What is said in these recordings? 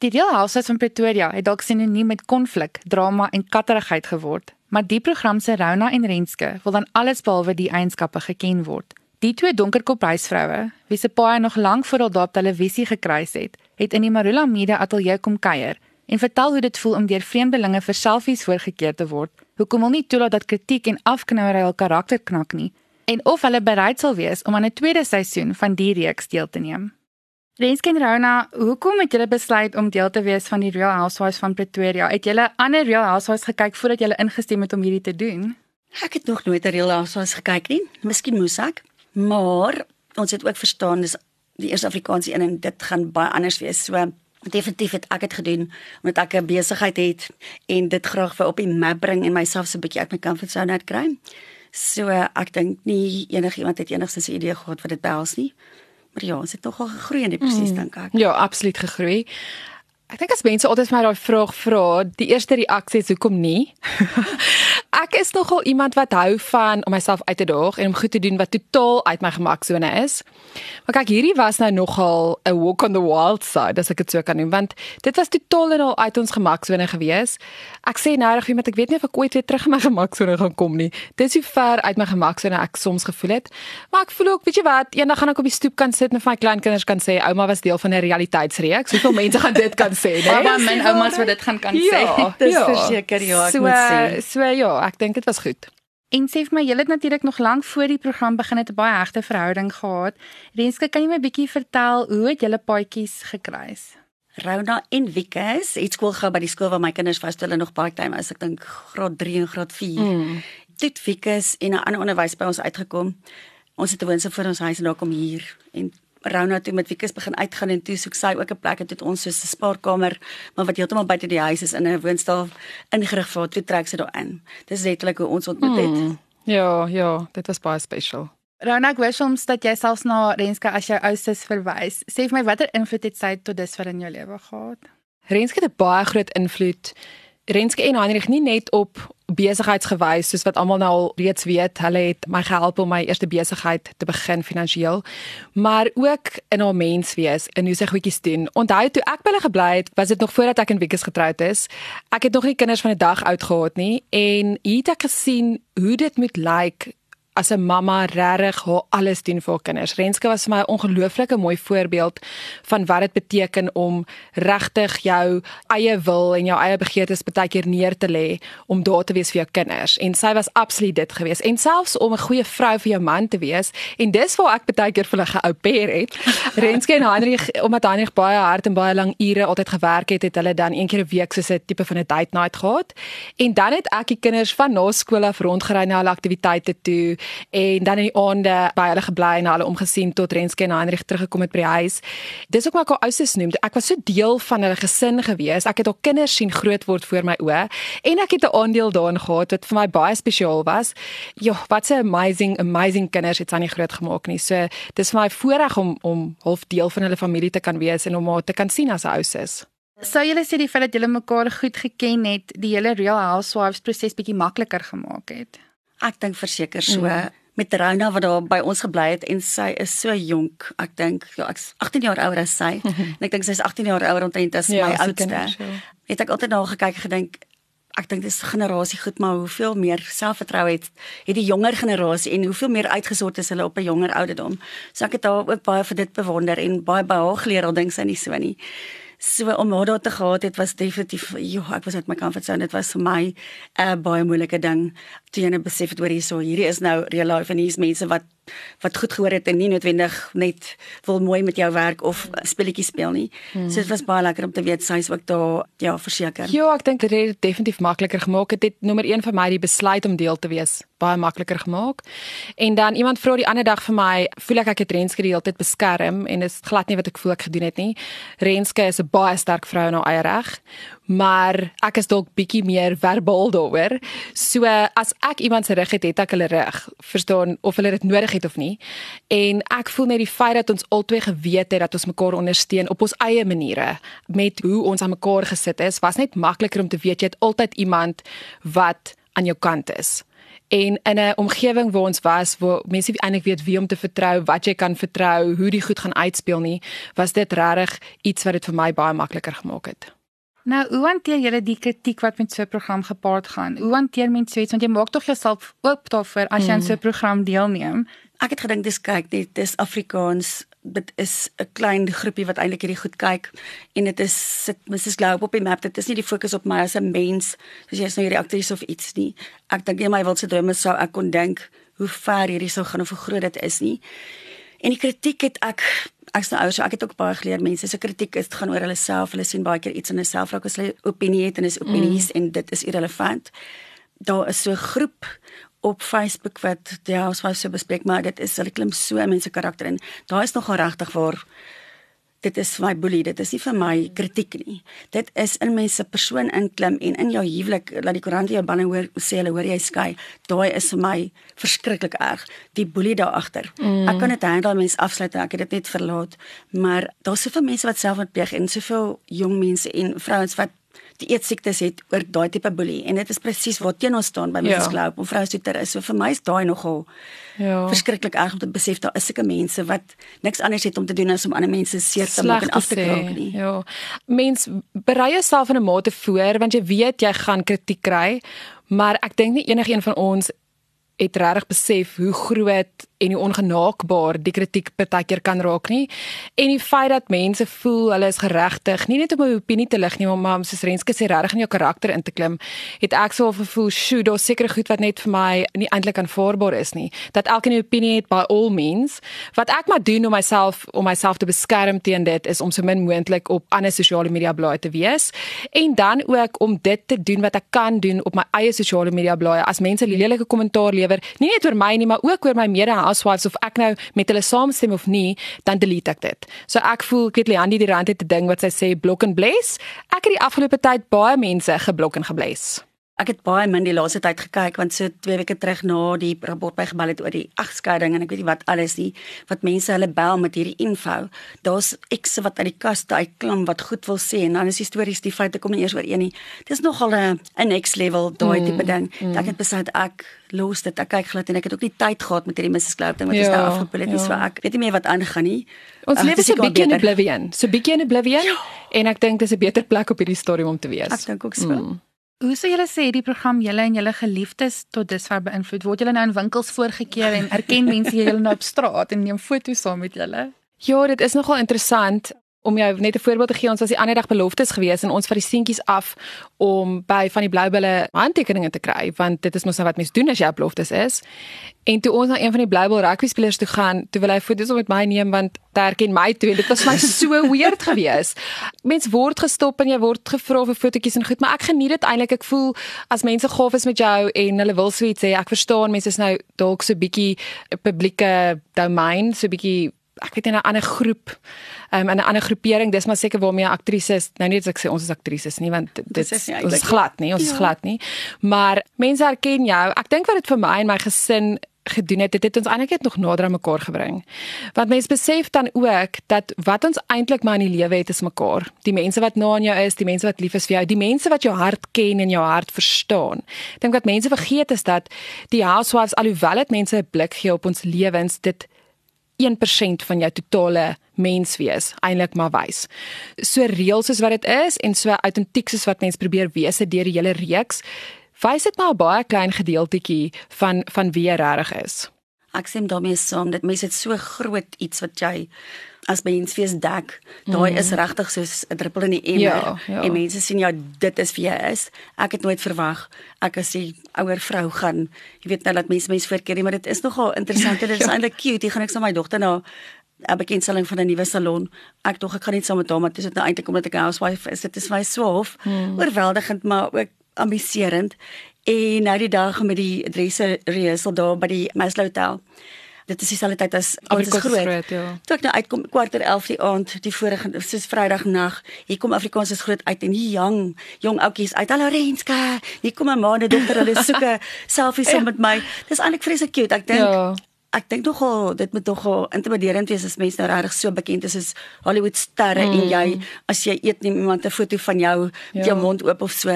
Die Real Housewives van Pretoria het dalk sinoniem met konflik, drama en katterigheid geword, maar die program se Rona en Renske wil dan alles behalwe die eienskappe geken word. Die twee donkerkop huisvroue, wie se paai nog lank voor hulle op televisie gekruis het, het in die Marula Media ateljee kom kuier en vertel hoe dit voel om deur vreemdelinge vir selfies voorgekeer te word. Hoekom hulle nie toelaat dat kritiek en afknouery hul karakter knak nie en of hulle bereid sal wees om aan 'n tweede seisoen van die reeks deel te neem. Renske en Rona, hoekom het julle besluit om deel te wees van die Real Housewives van Pretoria? Het julle ander Real Housewives gekyk voordat julle ingestem het om hierdie te doen? Ek het nog nooit 'n Real Housewives gekyk nie. Miskien moes ek, maar ons het ook verstaan dis die eerste Afrikaanse een en dit gaan baie anders wees. So definitief het ek dit gedoen omdat ek 'n besigheid het en dit graag vir op die map bring en myself so 'n bietjie uit my comfort zone uitkry. So ek dink nie enigiemand het enigstens 'n idee gehad wat dit behels nie. Maar ja, ons het nogal gegroei in die proses mm. dink ek. Ja, absoluut gegroei. Ek dink as mense altyd my daai vraag vra, die eerste reaksie is hoekom nie? ek is nogal iemand wat hou van om myself uit te daag en om goed te doen wat totaal uit my gemaksone is. Maar kyk, hierdie was nou nogal 'n walk on the wild side, as ek dit so kan noem, want dit was totaal en al uit ons gemaksone gewees. Ek sê nou reg iemand ek weet nie of ek ooit weer terug in my gemaksone gaan kom nie. Dit is hoe ver uit my gemaksone ek soms gevoel het. Maar ek voel ook, weet jy wat, eendag gaan ek op die stoep kan sit en vir my kleinkinders kan sê ouma was deel van 'n realiteitsreeks. Hoeveel mense gaan dit kan sê, né? Nee? Maar my oumas wat dit gaan kan ja, sê. Dis ja. verseker ja, ek so, moet sê. So ja, ek dink dit was goed. En sê vir my, jy het natuurlik nog lank voor die program begin het 'n baie hegte verhouding gehad. Renske, kan jy my 'n bietjie vertel hoe het julle paadjies gekruis? Rona en Wikus het skool gehou by die skool waar my kinders was toe hulle nog baie time as ek dink graad 3 en graad 4. Mm. Dit Wikus en 'n ander onderwys by ons uitgekom. Ons het 'n woonstel vir ons huis en daar kom hier en Rona toe met Wikus begin uitgaan en toe soek sy ook 'n plek en dit ons so 'n spaarkamer, maar wat heeltemal buite die huis is in 'n woonstel ingerig vir toe trek sy daarin. Dis letterlik hoe ons ontmoet het. Hmm. Ja, ja, dit was baie special. Rona, ek wou soms dat jy selfs na Renske as jou oustes verwys. Sê vir my watter invloed het sy tot dusver in jou lewe gehad? Renske het 'n baie groot invloed Renske en Heinrich nie net op besigheidsgewys soos wat almal nou al reeds weet, hulle het my gehelp om my eerste besigheid te begin finansiëel, maar ook in haar menswees en hoe sy goedjies doen. Onthou toe ek by hulle gebly het, was dit nog voordat ek en Wieke getroud is. Ek het nog nie kinders van 'n dag oud gehad nie en hier het ek gesien hoe dit moet lyk like, as 'n mamma regtig haar alles doen vir haar kinders. Renske was vir my 'n ongelooflike mooi voorbeeld van wat dit beteken om regtig jou eie wil en jou eie begeertes baie keer neer te lê om daar te wees vir jou kinders. En sy was absoluut dit gewees. En selfs om 'n goeie vrou vir jou man te wees. En dis waar ek baie keer vir hulle geou pair het. Renske en Heinrich, omdat Heinrich baie hard en baie lank ure altyd gewerk het, het hulle dan een keer 'n week so 'n tipe van 'n date night gehad. En dan het ek die kinders van na skool af rondgery na hulle aktiwiteite toe en dan in die aande by hulle gebly en hulle omgesien tot Renske en Heinrich teruggekom het by die huis. Dis ook wat ek al ouers noem. Ek was so deel van hulle gesin gewees. Ek het al kinders sien groot word voor my oë en ek het 'n aandeel daarin gehad wat vir my baie spesiaal was. Ja, wat 'n amazing amazing kinders het sy nie groot gemaak nie. So dis vir my voorreg om om half deel van hulle familie te kan wees en om haar te kan sien as 'n ouers. Sou julle sê die feit dat julle mekaar goed geken het, die hele Real Housewives proses bietjie makliker gemaak het? Ek dink verseker so mm. met Rona wat daar by ons gebly het en sy is so jonk. Ek dink ja, ek's 18 jaar ouer as sy. en ek dink sy's 18 jaar ouer omtrent as ja, my oudste. Kinders, ja. Het ek altyd na gekyk gedink ek dink dis generasie goed maar hoeveel meer selfvertroue het het die jonger generasie en hoeveel meer uitgesort is hulle op 'n jonger ouderdom. So ek het haar ook baie vir dit bewonder en baie by haar geleer al dink sy nie so nie. So om haar daar te gehad het was definitief joh, ek was uit my comfort zone. Dit was vir my 'n uh, baie moeilike ding. Toe jy net besef het hoor hierso, hierdie is nou real life en hier's mense wat wat goed gehoor het en nie noodwendig net wil mooi met jou werk of spelletjies speel nie. Hmm. So dit was baie lekker om te weet sy is ook daar ja, verseker. Ja, ek dink dit het definitief makliker gemaak. Dit het nommer 1 vir my die besluit om deel te wees baie makliker gemaak. En dan iemand vra die ander dag vir my, voel ek ek het Renske die hele tyd beskerm en dit is glad nie wat ek voel ek gedoen het nie. Renske is 'n baie sterk vrou in haar eie reg maar ek is dalk bietjie meer verbaal daaroor. So as ek iemand se rug het, het ek hulle rug. Verstaan of hulle dit nodig het of nie. En ek voel net die feit dat ons albei geweet het dat ons mekaar ondersteun op ons eie maniere met hoe ons aan mekaar gesit is, was net makliker om te weet jy het altyd iemand wat aan jou kant is. En in 'n omgewing waar ons was waar mense eintlik weet wie om te vertrou, wat jy kan vertrou, hoe die goed gaan uitspeel nie, was dit regtig iets wat dit vir my baie makliker gemaak het. Nou, hoe hanteer jy die kritiek wat met so 'n program gepaard gaan? Hoe hanteer mense so iets want jy maak tog jouself oop daarvoor as jy aan so 'n program deelneem? Ek het gedink dis kyk net dis Afrikaans dit is 'n klein groepie wat eintlik hierdie goed kyk. En dit is sit Mrs. Globe op die map. Dit is nie die fokus op my as 'n mens soos jy is nou hierdie aktrise of iets nie. Ek dink in my wildste drome sou ek kon dink hoe ver hierdie sou gaan of hoe groot dit is nie. En die kritiek het ek ek's nou ouer so ek het ook baie geleer mense se kritiek is gaan oor hulle self. Hulle sien baie keer iets in hulle self raak as hulle opinie het en is opinies mm. en dit is irrelevant. Daar is so 'n groep op Facebook wat die housewives so bespreek maar dit is hulle klim so mense karakter in. Daar is nogal regtig waar dit is vir my boelie, dit is nie vir my kritiek nie. Dit is in mense persoon inklim en in jou huwelik laat die koerant jou banne hoor sê hulle hoor jy skei. Daai is vir my verskriklik erg. Die boelie daar agter. Mm. Ek kan dit handel mense afsluit ek het dit net verlaat, maar daar's soveel mense wat selfmoord en soveel jong mense en vrouens wat eetsiektes het oor daai tipe boelie en dit is presies waar teen ons staan by Mrs. Ja. Globe om vroue so te is. So vir my is daai nogal ja. verskriklik erg om te besef daar is sulke mense wat niks anders het om te doen as om ander mense seer te maak en af te kraak nie. Ja. Mens berei jouself in 'n mate voor want jy weet jy gaan kritiek kry, maar ek dink nie enigiemand van ons het regtig besef hoe groot en hoe ongenaakbaar die kritiek partykeer kan raak nie. En die feit dat mense voel hulle is geregtig, nie net om 'n opinie te lig nie, maar om soos Renske sê regtig in jou karakter in te klim, het ek so gevoel, "Sjoe, daar's seker goed wat net vir my nie eintlik aanvaarbaar is nie." Dat elkeen 'n opinie het by all means. Wat ek maar doen om myself om myself te beskerm teen dit is om so min moontlik op ander sosiale media blaaie te wees en dan ook om dit te doen wat ek kan doen op my eie sosiale media blaaie. As mense lelike kommentaar lewer, nie net oor my nie, maar ook oor my mede housewives of ek nou met hulle saamstem of nie, dan delete ek dit. So ek voel ek weet Leandi die rand het 'n ding wat sy sê blok en bless. Ek het die afgelope tyd baie mense geblok en gebless. Ek het baie min die laaste tyd gekyk want so 2 weke terug na die rapport by gebel het oor die egskeiding en ek weet nie wat alles nie wat mense hulle bel met hierdie info. Daar's ekse wat uit die kaste uitklim wat goed wil sê en dan is die stories die feite kom nie eers ooreen nie. Dis nogal 'n 'n next level daai mm, tipe ding. Mm. Ek het besluit ek los dit. Ek kyk glad en ek het ook nie tyd gehad met hierdie Mrs. Cloud ding wat ja, is nou afgeloop het. Dis ja. vir ek weet nie meer wat aangaan nie. Ons uh, lewe so 'n bietjie in oblivion. So bietjie in oblivion ja. en ek dink dis 'n beter plek op hierdie storie om te wees. Ek dink ook so. Mm. Hoe sou julle sê die program julle en julle geliefdes tot dusver beïnvloed? Word julle nou in winkels voorgekeer en erken mense julle nou op straat en neem foto's saam met julle? Ja, dit is nogal interessant om jou net 'n voorbeeld te gee, ons was die ander dag beloftes gewees en ons vat die seentjies af om by van die Bluebelle handtekeninge te kry, want dit is mos nou wat mense doen as jy beloftes is. En toe ons na een van die Bluebelle rugby spelers toe gaan, toe wil hy foto's met my neem want hy herken my toe en dit was my so weird gewees. Mense word gestop en jy word gevra vir fotootjies en goed, maar ek geniet dit eintlik. Ek voel as mense gaaf is met jou en hulle wil so iets sê, ek verstaan mense is nou dalk so bietjie publieke domein, so bietjie ek weet in 'n ander groep um, in 'n ander groepering dis maar seker waarmee aktrises nou nie as ek sê ons is aktrises nie want dit, is, ons is glad nie ons ja. is glad nie. Maar mense herken jou. Ek dink wat dit vir my en my gesin gedoen het dit het ons eintlik net nog nader aan mekaar gebring. Want mense besef dan ook dat wat ons eintlik maar in die lewe het is mekaar. Die mense wat na aan jou is die mense wat lief is vir jou die mense wat jou hart ken en jou hart verstaan. Ek dink wat mense vergeet is dat die housewives alhoewel dit mense 'n blik gee op ons lewens dit 1% van jou totale menswees eintlik maar wys. So reëls soos wat dit is en so autentiek soos wat mense probeer wees deur die hele reeks, wys dit maar 'n baie klein gedeeltjie van van wie jy regtig is. Ek sê daarmee saam dat mense dit so groot iets wat jy as mens fees dek. Daai mm. is regtig soos 'n druppel in die emmer ja, ja. en mense sien ja, dit is wie jy is. Ek het nooit verwag ek as 'n ouer vrou gaan, jy weet nou dat mense mense voorkeer nie, maar dit is nogal interessant en dit is ja. eintlik cute. Ek gaan ek saam my dogter na 'n bekendstelling van 'n nuwe salon. Ek dog ek gaan net saam met haar, maar dit is nou eintlik omdat ek 'n housewife is. Dit is my swaalf, mm. oorweldigend maar ook ambiserend. En nou die dag met die adresse rehearsal daar by die Maslow Hotel dit is dieselfde tyd as is groot. groot ja. Toe ek nou uitkom kwartier 11 die aand, die vorige soos Vrydag nag, hier kom Afrikaans is groot uit en hier jong jong oudjies uit Hallo Renske. Hier kom 'n maande dogter hulle soek 'n selfie saam met my. Dis eintlik vreeslik cute. Ek dink ja. Ek dink tog al dit moet tog al intimiderend wees as mense nou regtig so bekend is as Hollywood sterre mm. en jy as jy eet neem iemand 'n foto van jou met ja. jou mond oop of so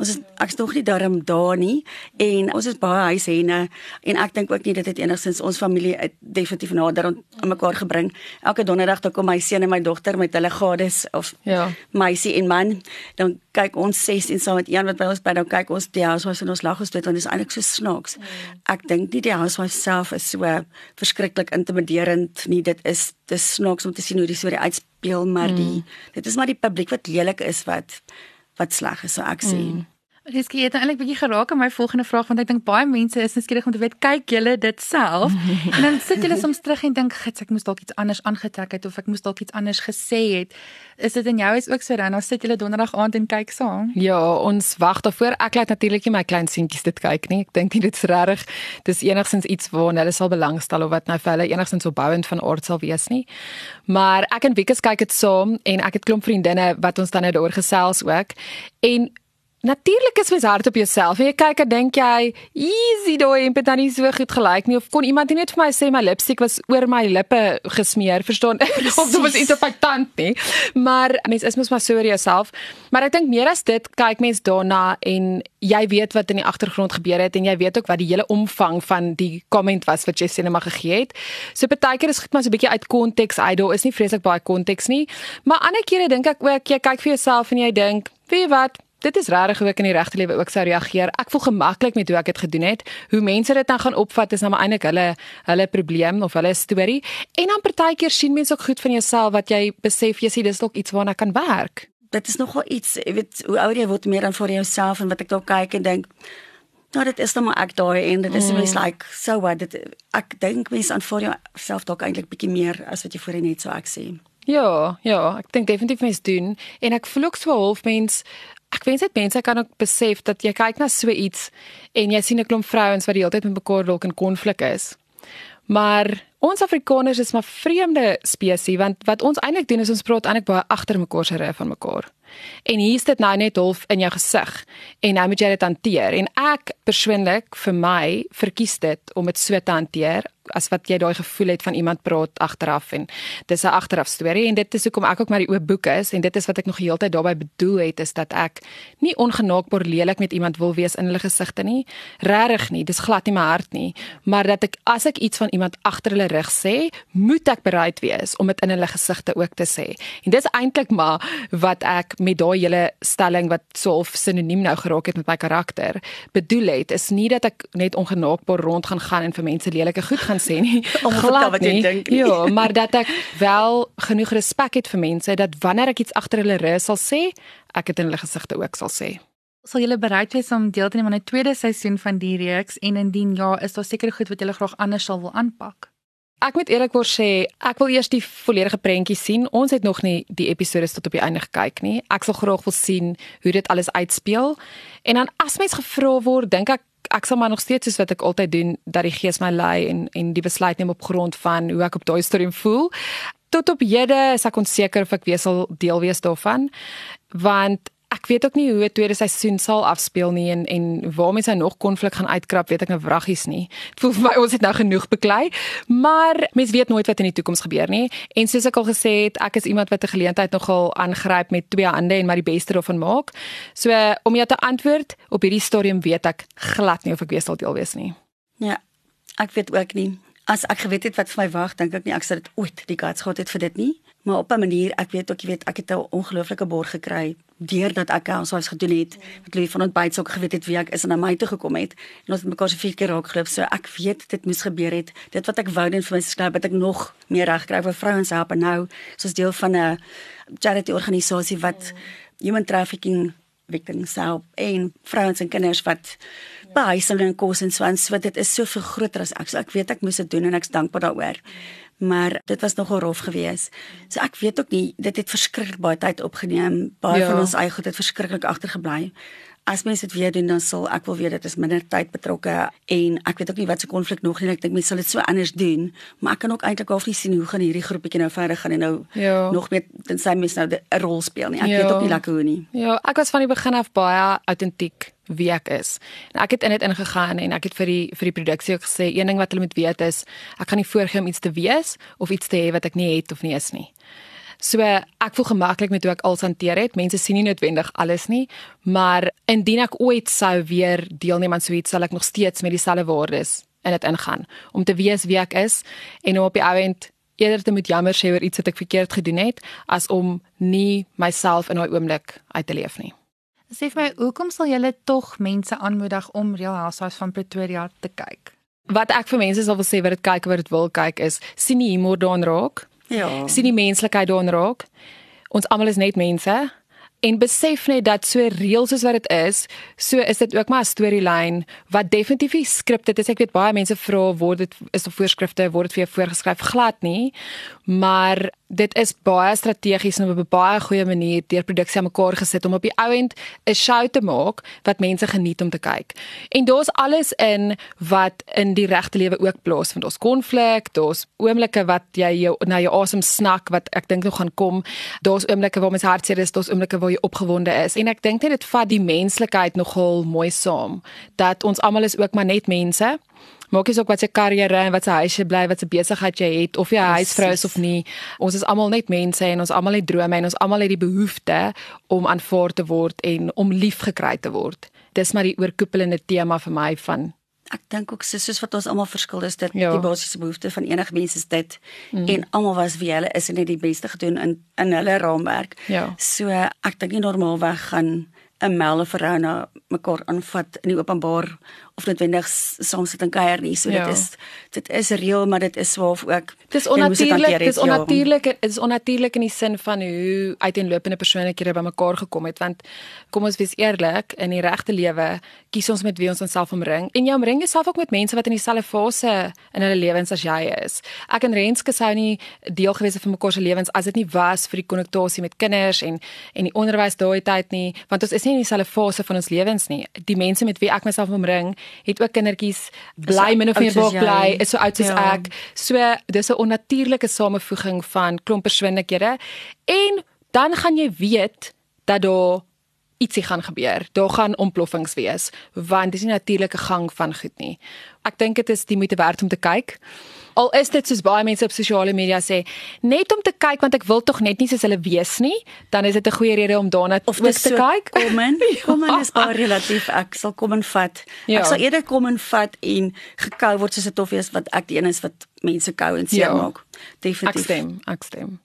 Ons is ek's nog nie daarom daar nie en ons is baie huishenne en ek dink ook nie dit het enigstens ons familie uit definitief nader aan mekaar gebring. Elke donderdag dan kom my seun en my dogter met hulle gades of ja, meisie en man, dan kyk ons ses en saam met een wat by ons bly, dan kyk ons die housewives en ons lag ons dit want dit is eintlik so snaaks. Mm. Ek dink nie die housewives self is so verskriklik intimiderend nie. Dit is dis snaaks om te sien hoe die storie uitspeel, maar mm. die dit is maar die publiek wat lelik is wat wat sleg is, so ek sê. Mm. Dis gee dit eintlik bietjie geraak aan my volgende vraag want ek dink baie mense is nuuskierig om te weet kyk julle dit self? En dan sit julle soms terug en dink gits ek moes dalk iets anders aangetrek het of ek moes dalk iets anders gesê het. Is dit in jou is ook so dan dan sit julle donderdag aand en kyk saam? Ja ons wag daarvoor. Ek laat natuurlik nie my klein seentjies dit kyk nie. Ek dink nie dit is regtig dis enigstens iets waarna hulle sal belangstel of wat nou vir hulle enigstens opbouend van aard sal wees nie. Maar ek en Wieke kyk dit saam en ek het klomp vriendinne wat ons dan nou daaroor gesels ook. En Natuurlik is mens hard op jouself. Jy kyk en dink jy, easy daai en dit dan nie so goed gelyk nie of kon iemand net vir my sê my lipstik was oor my lippe gesmeer, verstaan? of dit was iets op my tand nie. Maar mens is mos maar so oor jouself. Maar ek dink meer as dit, kyk mens daarna en jy weet wat in die agtergrond gebeur het en jy weet ook wat die hele omvang van die comment was wat jy sinema gegee het. So partykeer is goed maar so 'n bietjie uit konteks uit. Daar is nie vreeslik baie konteks nie. Maar ander kere dink ek ook jy kyk vir jouself en jy dink, "Wie wat? Dit is regtig hoe ek in die regte lewe ook sou reageer. Ek voel gemaklik met hoe ek dit gedoen het. Hoe mense dit dan gaan opvat is nou maar eintlik hulle hulle probleem of hulle storie. En dan partykeer sien mense ook goed van jouself wat jy besef jy sien dis dalk iets waarna kan werk. Dit is nogal iets, jy weet, hoe ouer jy word meer dan vir jouself en wat ek dalk kyk en dink Nou dit is dan maar ek daai en dit is mm. mens like so what dit ek dink mens aan vir jouself dalk eintlik bietjie meer as wat jy voorheen net so ek sê. Ja, ja, ek dink definitief mens doen en ek voel ook so half mens ek wens dit mense kan ook besef dat jy kyk na so iets en jy sien 'n klomp vrouens wat die hele tyd met mekaar dalk in konflik is. Maar ons Afrikaners is maar vreemde spesies want wat ons eintlik doen is ons praat eintlik baie agter mekaar se reg van mekaar. En hier is dit nou net half in jou gesig en nou moet jy dit hanteer en ek persoonlik vir my verkies dit om dit so te hanteer as wat jy daai gevoel het van iemand praat agteraf en dis 'n agteraf storie en dit is hoekom ek ook maar die oop boek is en dit is wat ek nog die hele tyd daarbey bedoel het is dat ek nie ongenaakbaar lelik met iemand wil wees in hulle gesigte nie. Regtig nie dis glad nie my hart nie. Maar dat ek as ek iets van iemand agter hulle rug sê moet ek bereid wees om dit in hulle gesigte ook te sê. En dis eintlik maar wat ek met daai hele stelling wat so half sinoniem nou geraak het met my karakter bedoel het is nie dat ek net ongenaakbaar rond gaan gaan en vir mense lelike goed gaan sê nie. Om te vertel wat jy dink. Ja, maar dat ek wel genoeg respek het vir mense dat wanneer ek iets agter hulle rug sal sê, ek dit in hulle gesigte ook sal sê. Sal julle bereid wees om deel te neem aan 'n tweede seisoen van die reeks en indien ja, is daar seker goed wat julle graag anders sal wil aanpak? Ek moet eerlikwaar sê, ek wil eers die volledige prentjie sien. Ons het nog nie die episode tot op die einde gekyk nie. Ek sal graag wil sien hoe dit alles uitspeel. En dan as mens gevra word, dink ek ek sal maar nog steeds soos wat ek altyd doen dat die gees my lei en en die besluit neem op grond van hoe ek op daai stadium voel. Tot op hede is ek onseker of ek weer sal deel wees daarvan want ek weet ook nie hoe 'n tweede seisoen sal afspeel nie en en waar mense nog konflik gaan uitkrap, weet ek nou wraggies nie. Dit voel vir my ons het nou genoeg beklei, maar mense weet nooit wat in die toekoms gebeur nie. En soos ek al gesê het, ek is iemand wat 'n geleentheid nogal aangryp met twee hande en maar die beste daarvan maak. So om jou te antwoord op hierdie stadium weet ek glad nie of ek weer sal deel wees nie. Ja. Ek weet ook nie. As ek geweet het wat vir my wag, dink ek nie ek sou dit ooit die guts gehad het vir dit nie. Maar op 'n manier, ek weet ook jy weet, ek het 'n ongelooflike borg gekry deurdat ek ons was gedoen het. Wat Louis van ontbyt ook geweet het wie ek is en na my toe gekom het en ons het mekaar so vier keer raak geloop. So ek weet dit moes gebeur het. Dit wat ek wou doen vir my skryf wat ek nog meer reg kry vir vrouens help en nou soos deel van 'n charity organisasie wat human trafficking victims help en vrouens en kinders wat behuising en kos en so aan. So dit is soveel groter as ek. So ek weet ek moes dit doen en ek's dankbaar daaroor maar dit was nogal rof geweest. So ek weet ook nie dit het verskriklik baie tyd opgeneem. Baie ja. van ons eie goed het verskriklik agtergebly. As mense dit weer doen dan sal ek wil weet dit is minder tyd betrokke en ek weet ook nie wat se konflik nog nie. Ek dink mense sal dit so anders doen, maar ek kan ook eintlik half nie sien hoe gaan hierdie groepetjie nou verder gaan en nou ja. nog meer tensy mense nou 'n rol speel nie. Ek ja. weet ook nie lekker hoe nie. Ja, ek was van die begin af baie autentiek wie ek is. En ek het in dit ingegaan en ek het vir die vir die produksie ook gesê een ding wat hulle moet weet is ek gaan nie voorgee om iets te wees of iets te hê wat ek nie het of nie is nie. So ek voel gemaklik met hoe ek alles hanteer het. Mense sien nie noodwendig alles nie, maar indien ek ooit sou weer deelneem aan so iets, sal ek nog steeds met dieselfde waardes in dit ingaan om te weet wie ek is en om op die ouend eerder te moet jammer sê oor iets wat ek verkeerd gedoen het as om nie myself in daai oomblik uit te leef nie. Sê vir my, hoekom sal julle tog mense aanmoedig om Real Housewives van Pretoria te kyk? Wat ek vir mense sal wil sê wat dit kyk wat dit wil kyk is sien die humor daarin raak. Ja. Sien die menslikheid daarin raak. Ons almal is net mense en besef net dat so reël soos wat dit is, so is dit ook maar 'n storielyn wat definitief nie skripte is. Ek weet baie mense vra word dit is of voorskrifte word dit vir jou voorgeskryf glad nie, maar dit is baie strategies en op 'n baie goeie manier deur produksie aan mekaar gesit om op die ou end 'n show te maak wat mense geniet om te kyk. En daar's alles in wat in die regte lewe ook plaas vind. Ons konflik, daar's oomblikke wat jy jou na jou asem snak wat ek dink nog gaan kom. Daar's oomblikke waar mens hartseer is, daar's oomblikke waar jy opgewonde is. En ek dink net dit vat die menslikheid nogal mooi saam dat ons almal is ook maar net mense maak nie saak wat se karriere en wat se huis jy bly, wat se besigheid jy het of jy 'n huisvrou is of nie. Ons is almal net mense en ons almal het drome en ons almal het die behoefte om aanvaar te word en om liefgekry te word. Dis maar die oorkoepelende tema vir my van Ek dink ook soos wat ons almal verskil is dit ja. die basiese behoefte van enige mens is dit mm. en almal was wie hulle is en het die beste gedoen in in hulle raamwerk. Ja. So ek dink nie normaalweg gaan 'n melde vrou na mekaar aanvat in die openbaar of noodwendig soms sit en kuier nie. So ja. dit is dit is reël, maar dit is swaaf ook. Dis onnatuurlik, dis onnatuurlik, dit is onnatuurlik in die sin van hoe uiteenlopende persoonlikhede bymekaar gekom het want kom ons wees eerlik, in die regte lewe kies ons met wie ons onsself omring en jy omring jouself ook met mense wat in dieselfde fase in hulle lewens as jy is. Ek en Renske sou nie deel gewees het van mekaar se lewens as dit nie was vir die konnektasie met kinders en en die onderwys daai tyd nie, want ons is nie in dieselfde fase van ons lewens nie. Die mense met wie ek myself omring het ook kindertjies bly min of meer bok bly is so oud soos ja. ek. So dis 'n onnatuurlike samevoeging van klomp persoonlikhede en dan gaan jy weet dat daar ietsie gaan gebeur. Daar gaan ontploffings wees want dis nie natuurlike gang van goed nie. Ek dink dit is die moeite werd om te kyk. Al is dit soos baie mense op sosiale media sê, net om te kyk want ek wil tog net nie soos hulle wees nie, dan is dit 'n goeie rede om daarna of te so kyk. Kom in. Kom in is baie relatief. Ek sal kom en vat. Ja. Ek sal eerder kom en vat en gekou word soos dit of wees wat ek die een is wat mense kou en seermaak. Ja. Definitief. Ek stem. Ek stem.